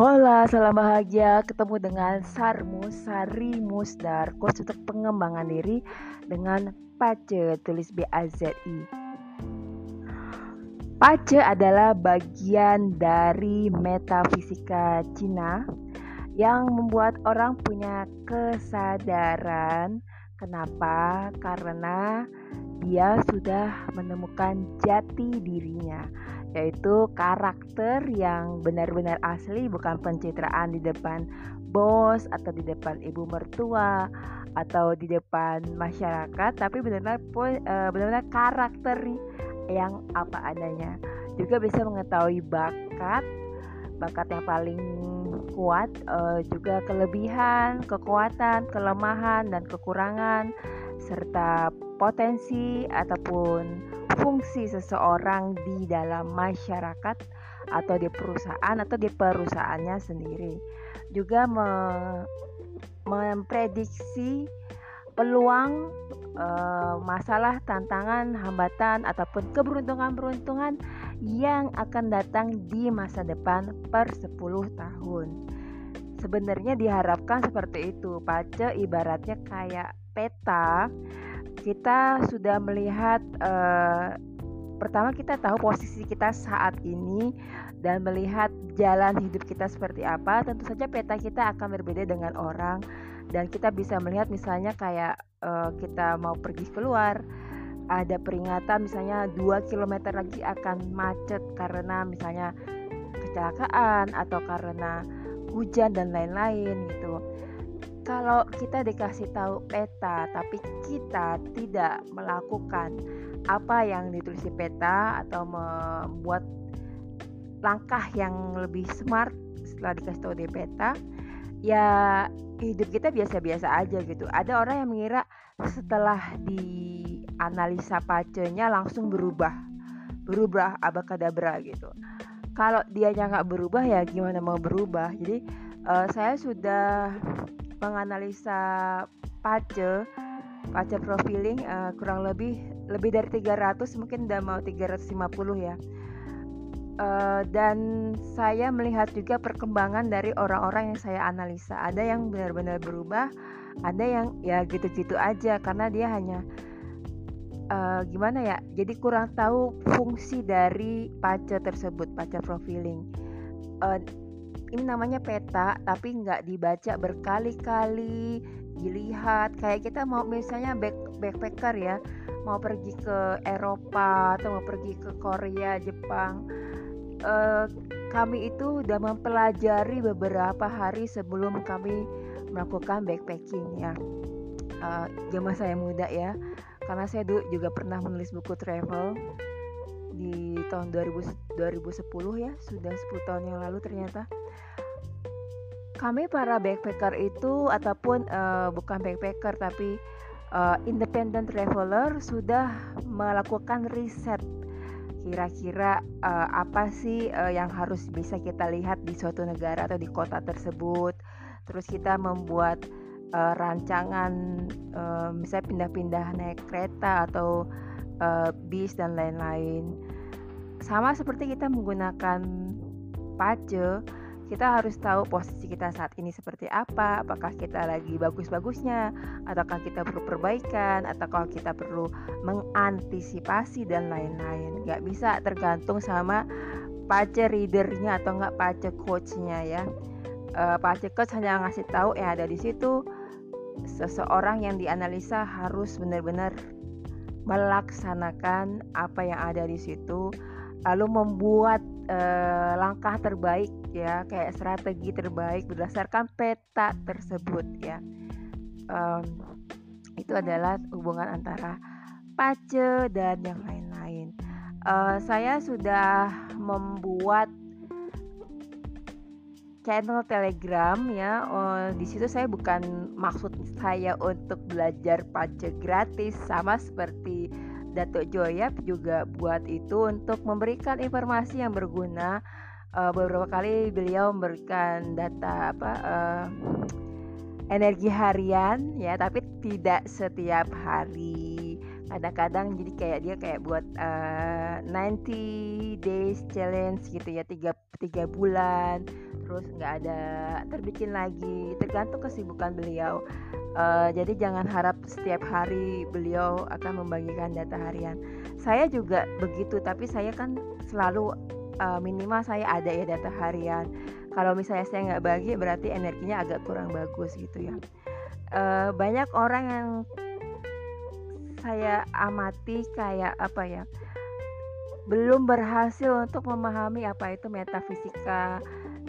Hola, salam bahagia. Ketemu dengan Sarmus Sari Musdar Coach untuk pengembangan diri dengan Pace tulis B A Z I. Pace adalah bagian dari metafisika Cina yang membuat orang punya kesadaran. Kenapa? Karena dia sudah menemukan jati dirinya yaitu karakter yang benar-benar asli bukan pencitraan di depan bos atau di depan ibu mertua atau di depan masyarakat tapi benar-benar eh, benar-benar karakter yang apa adanya. Juga bisa mengetahui bakat bakat yang paling kuat eh, juga kelebihan kekuatan kelemahan dan kekurangan serta potensi ataupun fungsi seseorang di dalam masyarakat atau di perusahaan atau di perusahaannya sendiri. Juga me memprediksi peluang e, masalah, tantangan, hambatan ataupun keberuntungan-beruntungan yang akan datang di masa depan per 10 tahun. Sebenarnya diharapkan seperti itu. Pace ibaratnya kayak peta kita sudah melihat uh, pertama kita tahu posisi kita saat ini dan melihat jalan hidup kita seperti apa tentu saja peta kita akan berbeda dengan orang dan kita bisa melihat misalnya kayak uh, kita mau pergi keluar ada peringatan misalnya 2 km lagi akan macet karena misalnya kecelakaan atau karena hujan dan lain-lain gitu kalau kita dikasih tahu peta tapi kita tidak melakukan apa yang ditulis di peta atau membuat langkah yang lebih smart setelah dikasih tahu di peta ya hidup kita biasa-biasa aja gitu. Ada orang yang mengira setelah dianalisa pacenya langsung berubah berubah abakadabra gitu. Kalau dia nggak berubah ya gimana mau berubah? Jadi uh, saya sudah menganalisa pace pace profiling uh, kurang lebih lebih dari 300 mungkin udah mau 350 ya. Uh, dan saya melihat juga perkembangan dari orang-orang yang saya analisa. Ada yang benar-benar berubah ada yang ya gitu-gitu aja karena dia hanya uh, gimana ya jadi kurang tahu fungsi dari pace tersebut pace profiling. Uh, ini namanya peta tapi nggak dibaca berkali-kali dilihat. Kayak kita mau misalnya back, backpacker ya mau pergi ke Eropa atau mau pergi ke Korea Jepang uh, kami itu udah mempelajari beberapa hari sebelum kami melakukan backpacking ya uh, zaman saya muda ya karena saya dulu juga pernah menulis buku travel di tahun 2000, 2010 ya sudah 10 tahun yang lalu ternyata kami para backpacker itu ataupun uh, bukan backpacker tapi uh, independent traveler sudah melakukan riset. Kira-kira uh, apa sih uh, yang harus bisa kita lihat di suatu negara atau di kota tersebut? Terus kita membuat uh, rancangan uh, misalnya pindah-pindah naik kereta atau uh, bis dan lain-lain. Sama seperti kita menggunakan pace kita harus tahu posisi kita saat ini seperti apa apakah kita lagi bagus-bagusnya ataukah kita perlu perbaikan ataukah kita perlu mengantisipasi dan lain-lain. Nggak bisa tergantung sama pace readernya atau nggak pace coachnya ya. Uh, pace coach hanya ngasih tahu yang ada di situ seseorang yang dianalisa harus benar-benar melaksanakan apa yang ada di situ lalu membuat uh, langkah terbaik ya kayak strategi terbaik berdasarkan peta tersebut ya um, itu adalah hubungan antara pace dan yang lain-lain uh, saya sudah membuat channel Telegram ya. Oh, di situ saya bukan maksud saya untuk belajar pace gratis sama seperti Datuk Joyap juga buat itu untuk memberikan informasi yang berguna uh, beberapa kali beliau memberikan data apa uh, energi harian ya tapi tidak setiap hari. Kadang-kadang jadi kayak dia kayak buat uh, eh, 90 days challenge gitu ya tiga tiga bulan terus nggak ada terbikin lagi. Tergantung kesibukan beliau. Uh, jadi jangan harap setiap hari beliau akan membagikan data harian. Saya juga begitu tapi saya kan selalu uh, minimal saya ada ya data harian kalau misalnya saya nggak bagi berarti energinya agak kurang bagus gitu ya uh, banyak orang yang saya amati kayak apa ya belum berhasil untuk memahami apa itu metafisika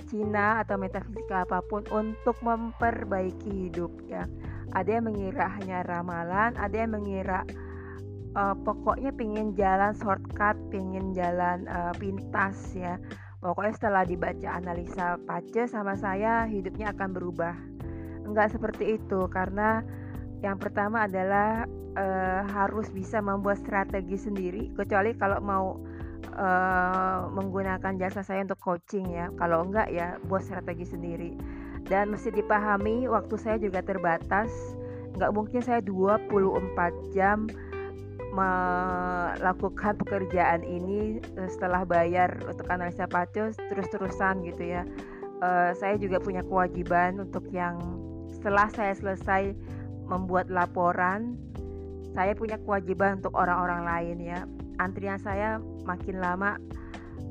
Cina atau metafisika apa pun untuk memperbaiki hidup ya. Ada yang mengira hanya ramalan, ada yang mengira uh, pokoknya pingin jalan shortcut, pingin jalan uh, pintas ya. Pokoknya setelah dibaca analisa pace sama saya hidupnya akan berubah. Enggak seperti itu karena yang pertama adalah uh, harus bisa membuat strategi sendiri kecuali kalau mau uh, menggunakan jasa saya untuk coaching ya kalau enggak ya buat strategi sendiri dan mesti dipahami waktu saya juga terbatas nggak mungkin saya 24 jam melakukan pekerjaan ini eh, setelah bayar untuk analisa pacos terus-terusan gitu ya. Uh, saya juga punya kewajiban untuk yang setelah saya selesai membuat laporan saya punya kewajiban untuk orang-orang lain ya. Antrian saya makin lama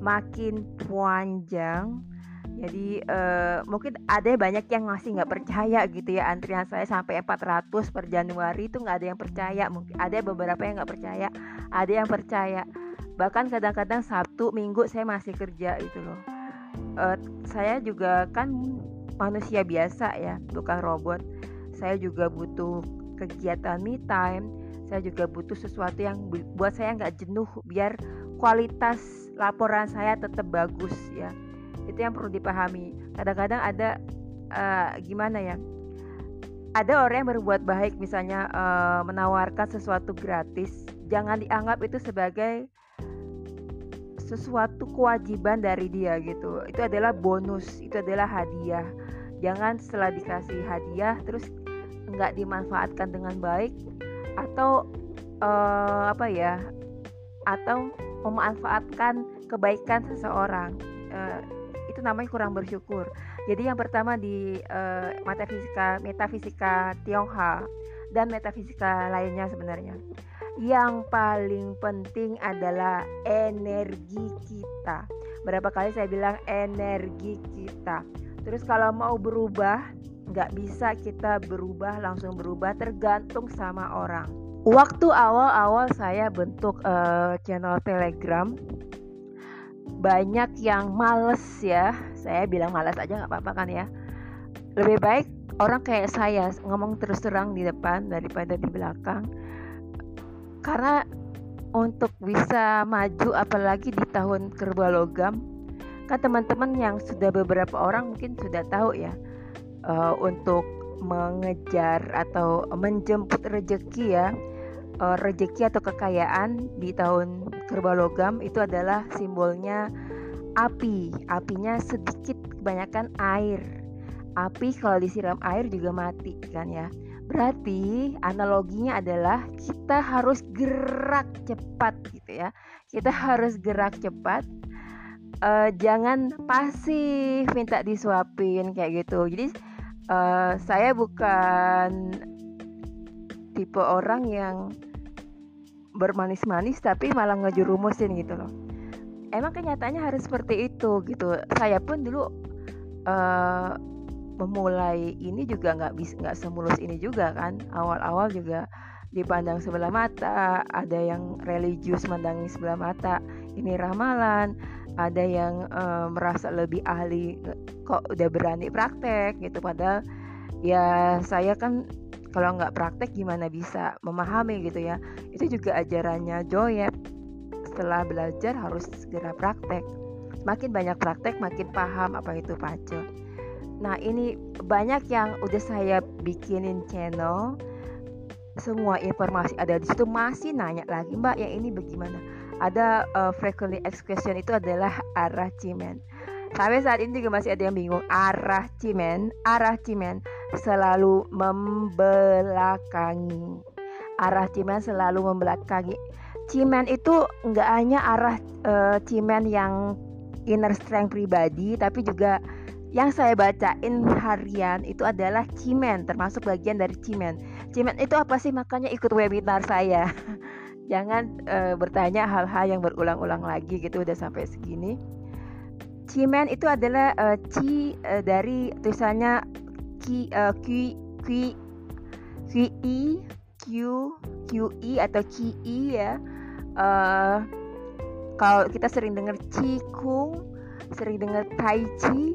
makin panjang jadi uh, mungkin ada banyak yang masih nggak percaya gitu ya antrian saya sampai 400 per Januari itu nggak ada yang percaya mungkin ada beberapa yang nggak percaya ada yang percaya. Bahkan kadang-kadang Sabtu Minggu saya masih kerja itu loh. Uh, saya juga kan manusia biasa ya bukan robot. Saya juga butuh kegiatan me time saya juga butuh sesuatu yang buat saya nggak jenuh biar kualitas laporan saya tetap bagus ya itu yang perlu dipahami. Kadang-kadang ada uh, gimana ya ada orang yang berbuat baik misalnya uh, menawarkan sesuatu gratis jangan dianggap itu sebagai sesuatu kewajiban dari dia gitu. Itu adalah bonus itu adalah hadiah. Jangan setelah dikasih hadiah terus nggak dimanfaatkan dengan baik atau uh, apa ya atau memanfaatkan kebaikan seseorang. Uh, itu namanya kurang bersyukur. Jadi yang pertama di uh, metafisika metafisika Tionghoa dan metafisika lainnya sebenarnya. Yang paling penting adalah energi kita. Berapa kali saya bilang energi kita? Terus kalau mau berubah nggak bisa kita berubah langsung berubah tergantung sama orang. Waktu awal-awal saya bentuk uh, channel telegram banyak yang males ya. Saya bilang males aja nggak apa-apa kan ya. Lebih baik orang kayak saya ngomong terus terang di depan daripada di belakang. Karena untuk bisa maju apalagi di tahun kerbau logam kan teman-teman yang sudah beberapa orang mungkin sudah tahu ya uh, untuk mengejar atau menjemput rejeki ya uh, rejeki atau kekayaan di tahun kerbau logam itu adalah simbolnya api. Apinya sedikit kebanyakan air. Api kalau disiram air juga mati kan ya? Berarti analoginya adalah kita harus gerak cepat gitu ya. Kita harus gerak cepat. Uh, jangan pasif minta disuapin kayak gitu. Jadi uh, saya bukan tipe orang yang bermanis-manis tapi malah ngejurumusin gitu loh. Emang kenyataannya harus seperti itu gitu. Saya pun dulu uh, memulai ini juga nggak bisa nggak semulus ini juga kan. Awal-awal juga dipandang sebelah mata ada yang religius mandangi sebelah mata ini ramalan ada yang uh, merasa lebih ahli kok udah berani praktek gitu. Padahal ya saya kan kalau nggak praktek gimana bisa memahami gitu ya? Itu juga ajarannya Joyep setelah belajar harus segera praktek. Makin banyak praktek makin paham apa itu pace nah ini banyak yang udah saya bikinin channel. Semua informasi ada di situ. Masih nanya lagi mbak yang ini bagaimana? Ada uh, frequently asked question itu adalah arah cimen sampai saat ini juga masih ada yang bingung. Arah cimen arah cimen selalu membelakangi. Arah cimen selalu membelakangi. Cimen itu nggak hanya arah uh, cimen yang inner strength pribadi tapi juga yang saya bacain harian itu adalah cimen termasuk bagian dari cimen. Cimen itu apa sih? Makanya ikut webinar saya. Jangan uh, bertanya hal-hal yang berulang-ulang lagi gitu udah sampai segini cimen itu adalah uh, ci uh, dari tulisannya Q uh, Q Q Q I Q Q I atau Q I ya uh, kalau kita sering dengar Qigong sering dengar Tai Chi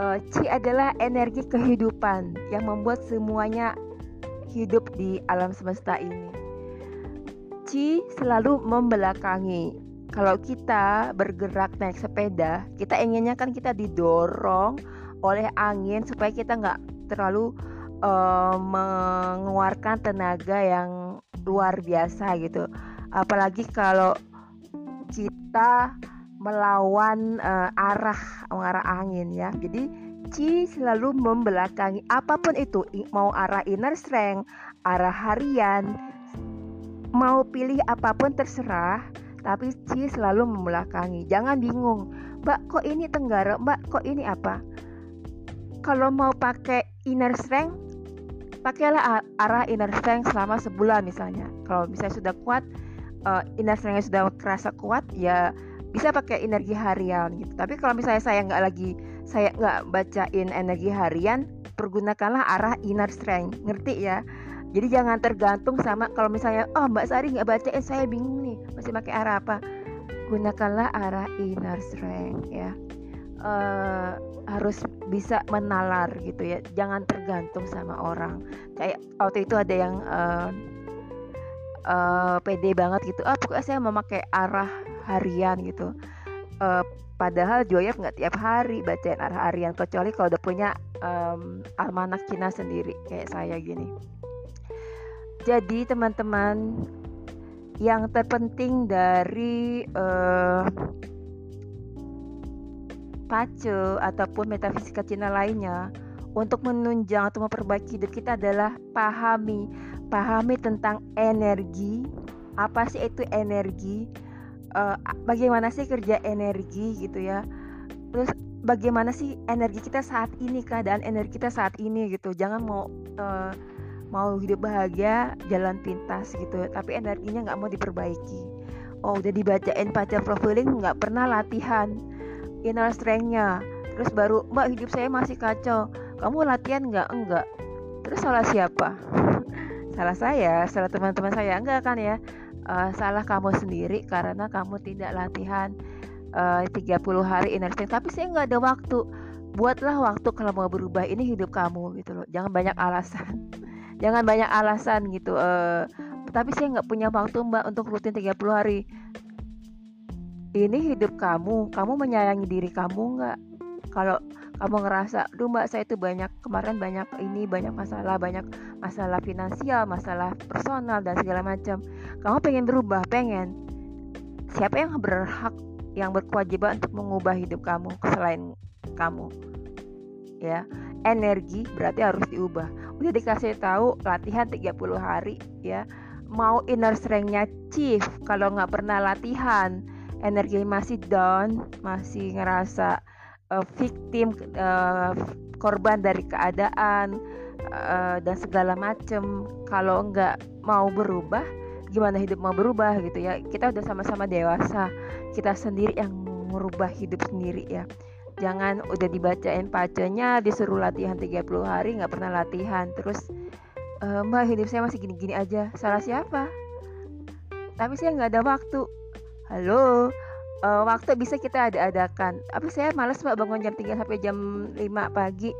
uh, Chi adalah energi kehidupan yang membuat semuanya hidup di alam semesta ini. Chi selalu membelakangi. Kalau kita bergerak naik sepeda, kita inginnya kan kita didorong oleh angin supaya kita nggak terlalu uh, mengeluarkan tenaga yang luar biasa gitu. Apalagi kalau kita melawan uh, arah mengarah angin ya. Jadi Qi selalu membelakangi apa pun itu mau arah inner strength, arah harian, mau pilih apa pun terserah, tapi Qi selalu membelakangi. Jangan bingung, Mbak kok ini tenggara, Mbak kok ini apa? Kalau mau pakai inner strength, pakailah arah inner strength selama sebulan misalnya. Kalau misalnya sudah kuat, uh, inner strength sudah kerasa kuat, ya bisa pakai energi harian gitu tapi kalau misalnya saya nggak lagi saya nggak bacain energi harian pergunakanlah arah inner strength ngerti ya jadi jangan tergantung sama kalau misalnya oh Mbak Sari nggak bacain saya bingung nih masih pakai arah apa? Gunakanlah arah inner strength ya. Uh, harus bisa menalar gitu ya. Jangan tergantung sama orang. Kayak waktu itu ada yang uh, uh, pede banget gitu ah pokoknya saya memakai arah harian gitu. Uh, padahal Joyep nggak tiap hari bacain arah harian kecuali kalau udah punya um, almanak Cina sendiri kayak saya gini jadi teman-teman yang terpenting dari uh, pace ataupun metafisika Cina lainnya untuk menunjang atau memperbaiki hidup kita adalah pahami. Pahami tentang energi. Apa sih itu energi? Uh, bagaimana sih kerja energi gitu ya? Terus bagaimana sih energi kita saat ini? Keadaan energi kita saat ini gitu. Jangan mau uh, mau hidup bahagia jalan pintas gitu. Tapi energinya nggak mau diperbaiki. Oh udah dibacain pacar profiling nggak pernah latihan. Inner strengthnya. Terus baru mbak hidup saya masih kacau. Kamu latihan nggak? Enggak. Terus salah siapa? Salah saya salah teman-teman saya. Enggak kan ya? Uh, salah kamu sendiri karena kamu tidak latihan eh, uh, 30 hari inner strength. Tapi saya nggak ada waktu. Buatlah waktu kalau mau berubah. Ini hidup kamu gitu loh. Jangan banyak alasan jangan banyak alasan gitu uh, tapi saya nggak punya waktu mbak untuk rutin 30 hari. Ini hidup kamu kamu menyayangi diri kamu nggak? Kalau kamu ngerasa, duh mbak saya itu banyak kemarin banyak ini banyak masalah banyak masalah finansial masalah personal dan segala macam. Kamu pengen berubah pengen. Siapa yang berhak yang berkewajiban untuk mengubah hidup kamu selain kamu? Ya energi berarti harus diubah. Udah dikasih tahu latihan 30 hari ya. Mau inner strengthnya chief kalau nggak pernah latihan. Energi masih down masih ngerasa uh, victim uh, korban dari keadaan uh, dan segala macem. Kalau enggak mau berubah gimana hidup mau berubah gitu ya. Kita udah sama-sama dewasa. Kita sendiri yang merubah hidup sendiri ya jangan udah dibacain pacanya disuruh latihan 30 hari nggak pernah latihan terus e, mbak hidup saya masih gini-gini aja salah siapa tapi saya nggak ada waktu halo uh, waktu bisa kita ada-adakan. Tapi saya malas mbak bangun jam 3 sampai jam 5 pagi.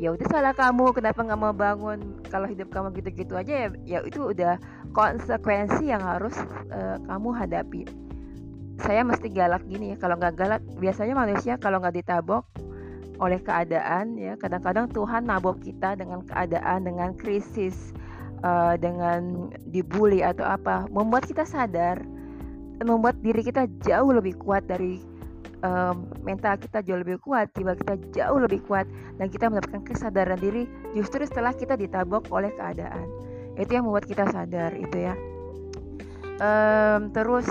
Ya udah salah kamu, kenapa nggak mau bangun? Kalau hidup kamu gitu-gitu aja ya, ya itu udah konsekuensi yang harus uh, kamu hadapi. Saya mesti galak gini ya, kalau nggak galak, biasanya manusia kalau nggak ditabok oleh keadaan ya, kadang-kadang Tuhan nabok kita dengan keadaan, dengan krisis, uh, dengan dibully atau apa, membuat kita sadar membuat diri kita jauh lebih kuat dari um, mental kita jauh lebih kuat, tiba kita jauh lebih kuat dan kita mendapatkan kesadaran diri justru setelah kita ditabok oleh keadaan. Itu yang membuat kita sadar itu ya. Um, terus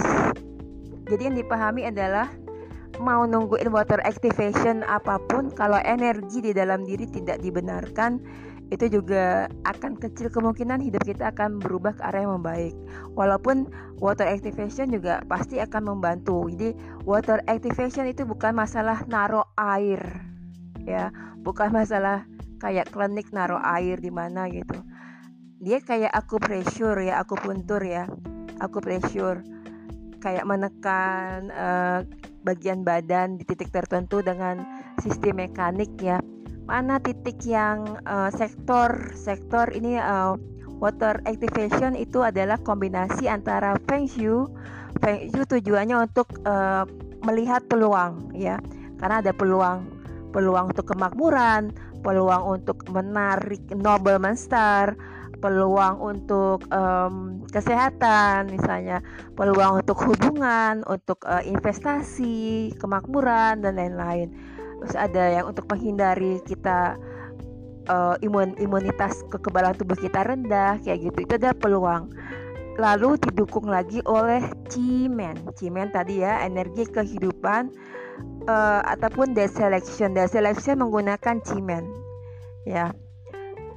jadi yang dipahami adalah mau nungguin water activation apa pun kalau energi di dalam diri tidak dibenarkan itu juga akan kecil kemungkinan hidup kita akan berubah ke arah yang membaik. Walaupun water activation juga pasti akan membantu. Jadi water activation itu bukan masalah naruh air, ya, bukan masalah kayak klinik naruh air di mana gitu. Dia kayak aku pressure ya, aku puntur ya, aku pressure kayak menekan uh, bagian badan di titik tertentu dengan sistem mekanik ya. Mana titik yang uh, sektor sektor ini uh, water activation itu adalah kombinasi antara feng shui. Feng shui tujuannya untuk uh, melihat peluang ya. Karena ada peluang peluang untuk kemakmuran peluang untuk menarik noble monster peluang untuk um, kesehatan misalnya peluang untuk hubungan untuk uh, investasi kemakmuran dan lain-lain. Terus ada yang untuk menghindari kita uh, imun imunitas kekebalan tubuh kita rendah kayak gitu. Itu ada peluang. Lalu didukung lagi oleh cimen cimen tadi ya energi kehidupan uh, ataupun deselection deselection menggunakan cimen ya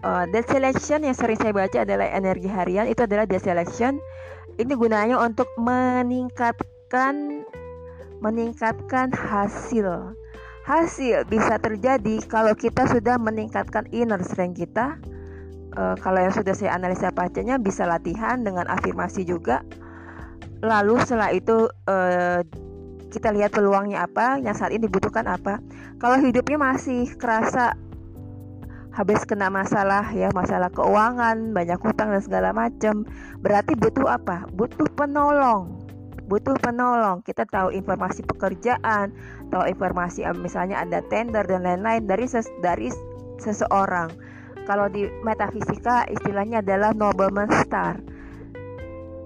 uh, deselection yang sering saya baca adalah energi harian itu adalah deselection ini gunanya untuk meningkatkan meningkatkan hasil hasil bisa terjadi kalau kita sudah meningkatkan inner strength kita. Uh, kalau yang sudah saya analisa pacanya bisa latihan dengan afirmasi juga. Lalu setelah itu uh, kita lihat peluangnya apa, yang saat ini dibutuhkan apa. Kalau hidupnya masih kerasa habis kena masalah ya, masalah keuangan, banyak hutang dan segala macam, berarti butuh apa? Butuh penolong butuh penolong. Kita tahu informasi pekerjaan, tahu informasi eh, misalnya ada tender dan lain-lain dari ses dari seseorang. Kalau di metafisika istilahnya adalah nobleman star.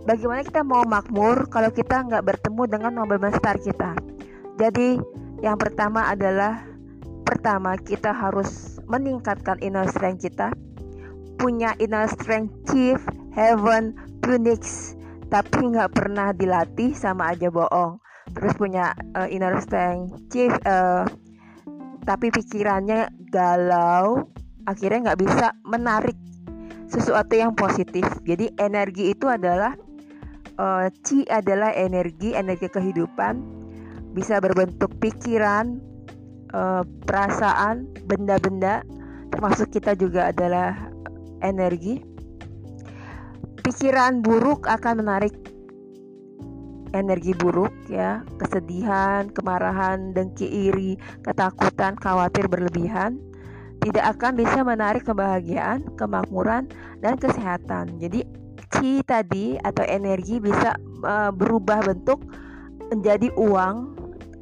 Bagaimana kita mau makmur kalau kita nggak bertemu dengan nobleman star kita? Jadi yang pertama adalah pertama kita harus meningkatkan inner strength kita punya inner strength chief heaven phoenix tapi nggak pernah dilatih sama aja bohong. Terus punya uh, inner strength chief uh, tapi pikirannya galau akhirnya nggak bisa menarik sesuatu yang positif. Jadi energi itu adalah uh, chi adalah energi energi kehidupan bisa berbentuk pikiran uh, perasaan benda-benda termasuk kita juga adalah energi pikiran buruk akan menarik energi buruk ya, kesedihan, kemarahan, dengki iri, ketakutan, khawatir berlebihan tidak akan bisa menarik kebahagiaan, kemakmuran dan kesehatan. Jadi ki tadi atau energi bisa uh, berubah bentuk menjadi uang,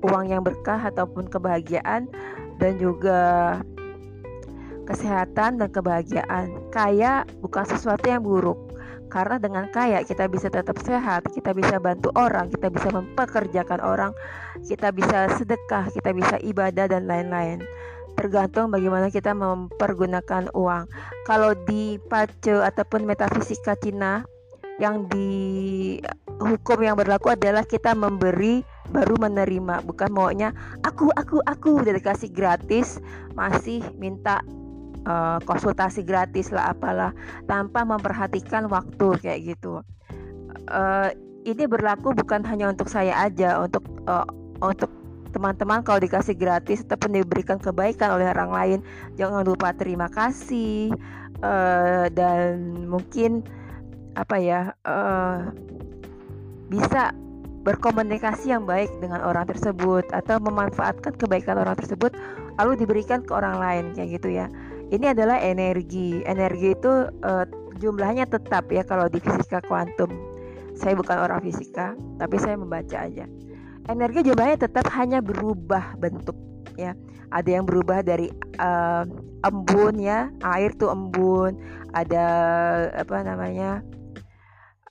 uang yang berkah ataupun kebahagiaan dan juga kesehatan dan kebahagiaan. Kaya bukan sesuatu yang buruk karena dengan kaya kita bisa tetap sehat, kita bisa bantu orang, kita bisa mempekerjakan orang, kita bisa sedekah, kita bisa ibadah dan lain-lain. Tergantung bagaimana kita mempergunakan uang. Kalau di pace ataupun metafisika Cina yang di hukum yang berlaku adalah kita memberi baru menerima bukan maunya aku aku aku udah dikasih gratis masih minta uh, konsultasi gratis lah apalah tanpa memperhatikan waktu kayak gitu. Uh, ini berlaku bukan hanya untuk saya aja, untuk uh, untuk teman-teman kalau dikasih gratis ataupun diberikan kebaikan oleh orang lain, jangan lupa terima kasih uh, dan mungkin apa ya uh, bisa berkomunikasi yang baik dengan orang tersebut atau memanfaatkan kebaikan orang tersebut lalu diberikan ke orang lain kayak gitu ya ini adalah energi. Energi itu uh, jumlahnya tetap ya kalau di fisika kuantum. Saya bukan orang fisika, tapi saya membaca aja. Energi jumlahnya tetap hanya berubah bentuk ya. Ada yang berubah dari uh, embun ya, air tuh embun, ada apa namanya?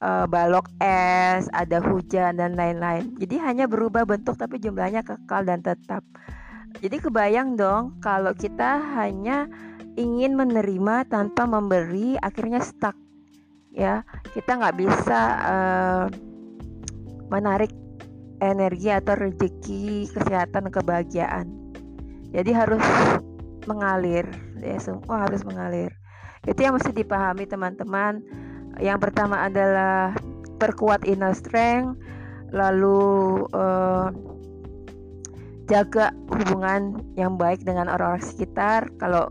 Uh, balok es, ada hujan dan lain-lain. Jadi hanya berubah bentuk tapi jumlahnya kekal dan tetap. Jadi kebayang dong kalau kita hanya ingin menerima tanpa memberi akhirnya stuck ya kita nggak bisa uh, menarik energi atau rezeki kesehatan kebahagiaan jadi harus mengalir ya semua harus mengalir itu yang mesti dipahami teman-teman yang pertama adalah perkuat inner strength lalu uh, jaga hubungan yang baik dengan orang-orang sekitar. Kalau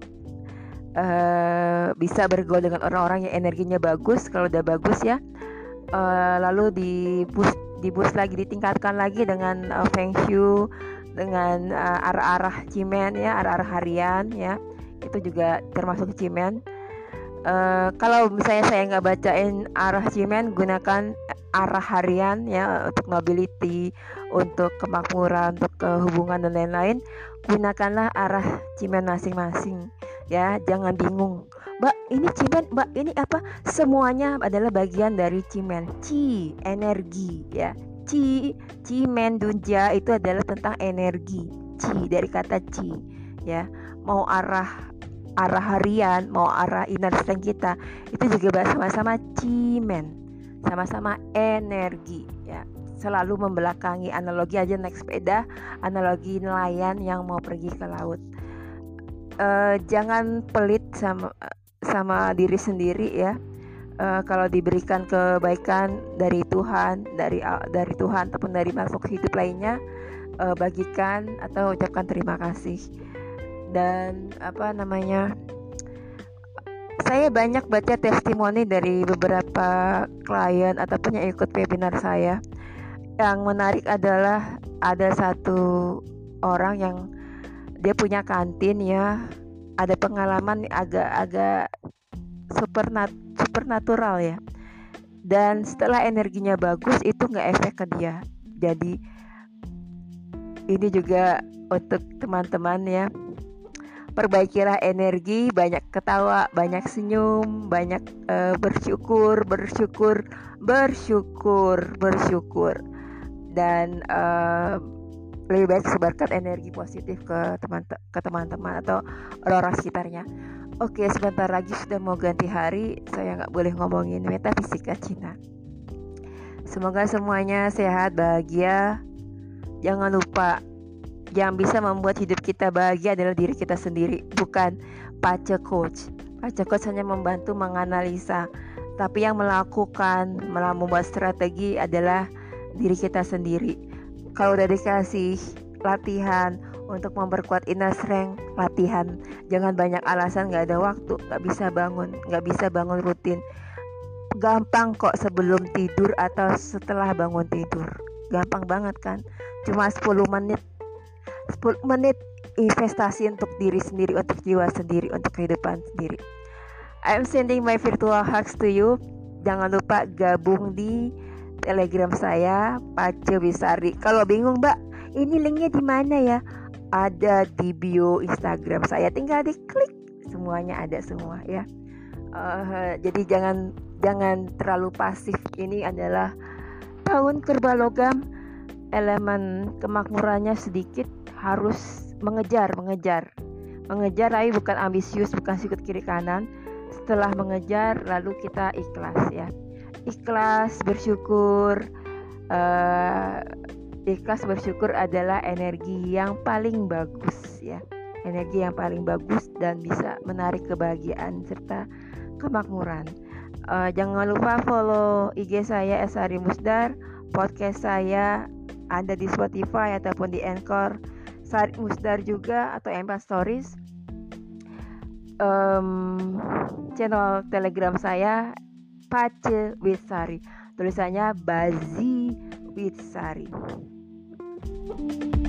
uh, bisa bergaul dengan orang-orang yang energinya bagus kalau udah bagus ya. Uh, lalu di boost di boost lagi ditingkatkan lagi dengan uh, feng shui dengan uh, arah-arah cimen ya arah-arah harian ya. Itu juga termasuk cimen uh, kalau misalnya saya nggak bacain arah cimen gunakan arah harian ya untuk mobility, untuk kemakmuran, untuk kehubungan dan lain-lain, gunakanlah arah cimen masing-masing ya, jangan bingung. Mbak, ini cimen, Mbak, ini apa? Semuanya adalah bagian dari cimen. Ci, energi ya. Ci, cimen dunja itu adalah tentang energi. Ci dari kata ci ya. Mau arah arah harian, mau arah inner strength kita, itu juga sama-sama cimen sama-sama energi ya. Selalu membelakangi analogi aja naik sepeda analogi nelayan yang mau pergi ke laut. Uh, jangan pelit sama sama diri sendiri ya. Uh, kalau diberikan kebaikan dari Tuhan dari dari Tuhan ataupun dari makhluk hidup lainnya uh, bagikan atau ucapkan terima kasih dan apa namanya saya banyak baca testimoni dari beberapa klien ataupun yang ikut webinar saya. Yang menarik adalah ada satu orang yang dia punya kantin ya, ada pengalaman agak-agak supernat supernatural ya. Dan setelah energinya bagus itu nggak efek ke dia. Jadi ini juga untuk teman-teman ya perbaikilah energi, banyak ketawa, banyak senyum, banyak uh, bersyukur, bersyukur, bersyukur, bersyukur, dan uh, lebih baik sebarkan energi positif ke teman ke teman-teman atau orang-orang sekitarnya. Oke, sebentar lagi sudah mau ganti hari, saya nggak boleh ngomongin metafisika Cina. Semoga semuanya sehat, bahagia. Jangan lupa yang bisa membuat hidup kita bahagia adalah diri kita sendiri, bukan pace coach. Pace coach hanya membantu menganalisa, tapi yang melakukan, malah membuat strategi adalah diri kita sendiri. Kalau udah dikasih latihan untuk memperkuat inner strength, latihan. Jangan banyak alasan nggak ada waktu, nggak bisa bangun, nggak bisa bangun rutin. Gampang kok sebelum tidur atau setelah bangun tidur. Gampang banget kan? Cuma 10 menit 10 menit investasi untuk diri sendiri, untuk jiwa sendiri, untuk kehidupan sendiri. I'm sending my virtual hugs to you. Jangan lupa gabung di Telegram saya, Pace Wisari. Kalau bingung, Mbak, ini linknya di mana ya? Ada di bio Instagram saya. Tinggal diklik, semuanya ada semua ya. Uh, jadi jangan jangan terlalu pasif. Ini adalah tahun kerba logam, elemen kemakmurannya sedikit, harus mengejar, mengejar. Mengejar tapi bukan ambisius, bukan sikut kiri kanan. Setelah mengejar lalu kita ikhlas ya. Ikhlas bersyukur uh, ikhlas bersyukur adalah energi yang paling bagus ya. Energi yang paling bagus dan bisa menarik kebahagiaan serta kemakmuran. Uh, jangan lupa follow IG saya Esari Musdar, podcast saya ada di Spotify ataupun di Anchor Musdar juga atau Empat Stories. Um, channel telegram saya Pace Wisari tulisannya Bazi Wisari thank you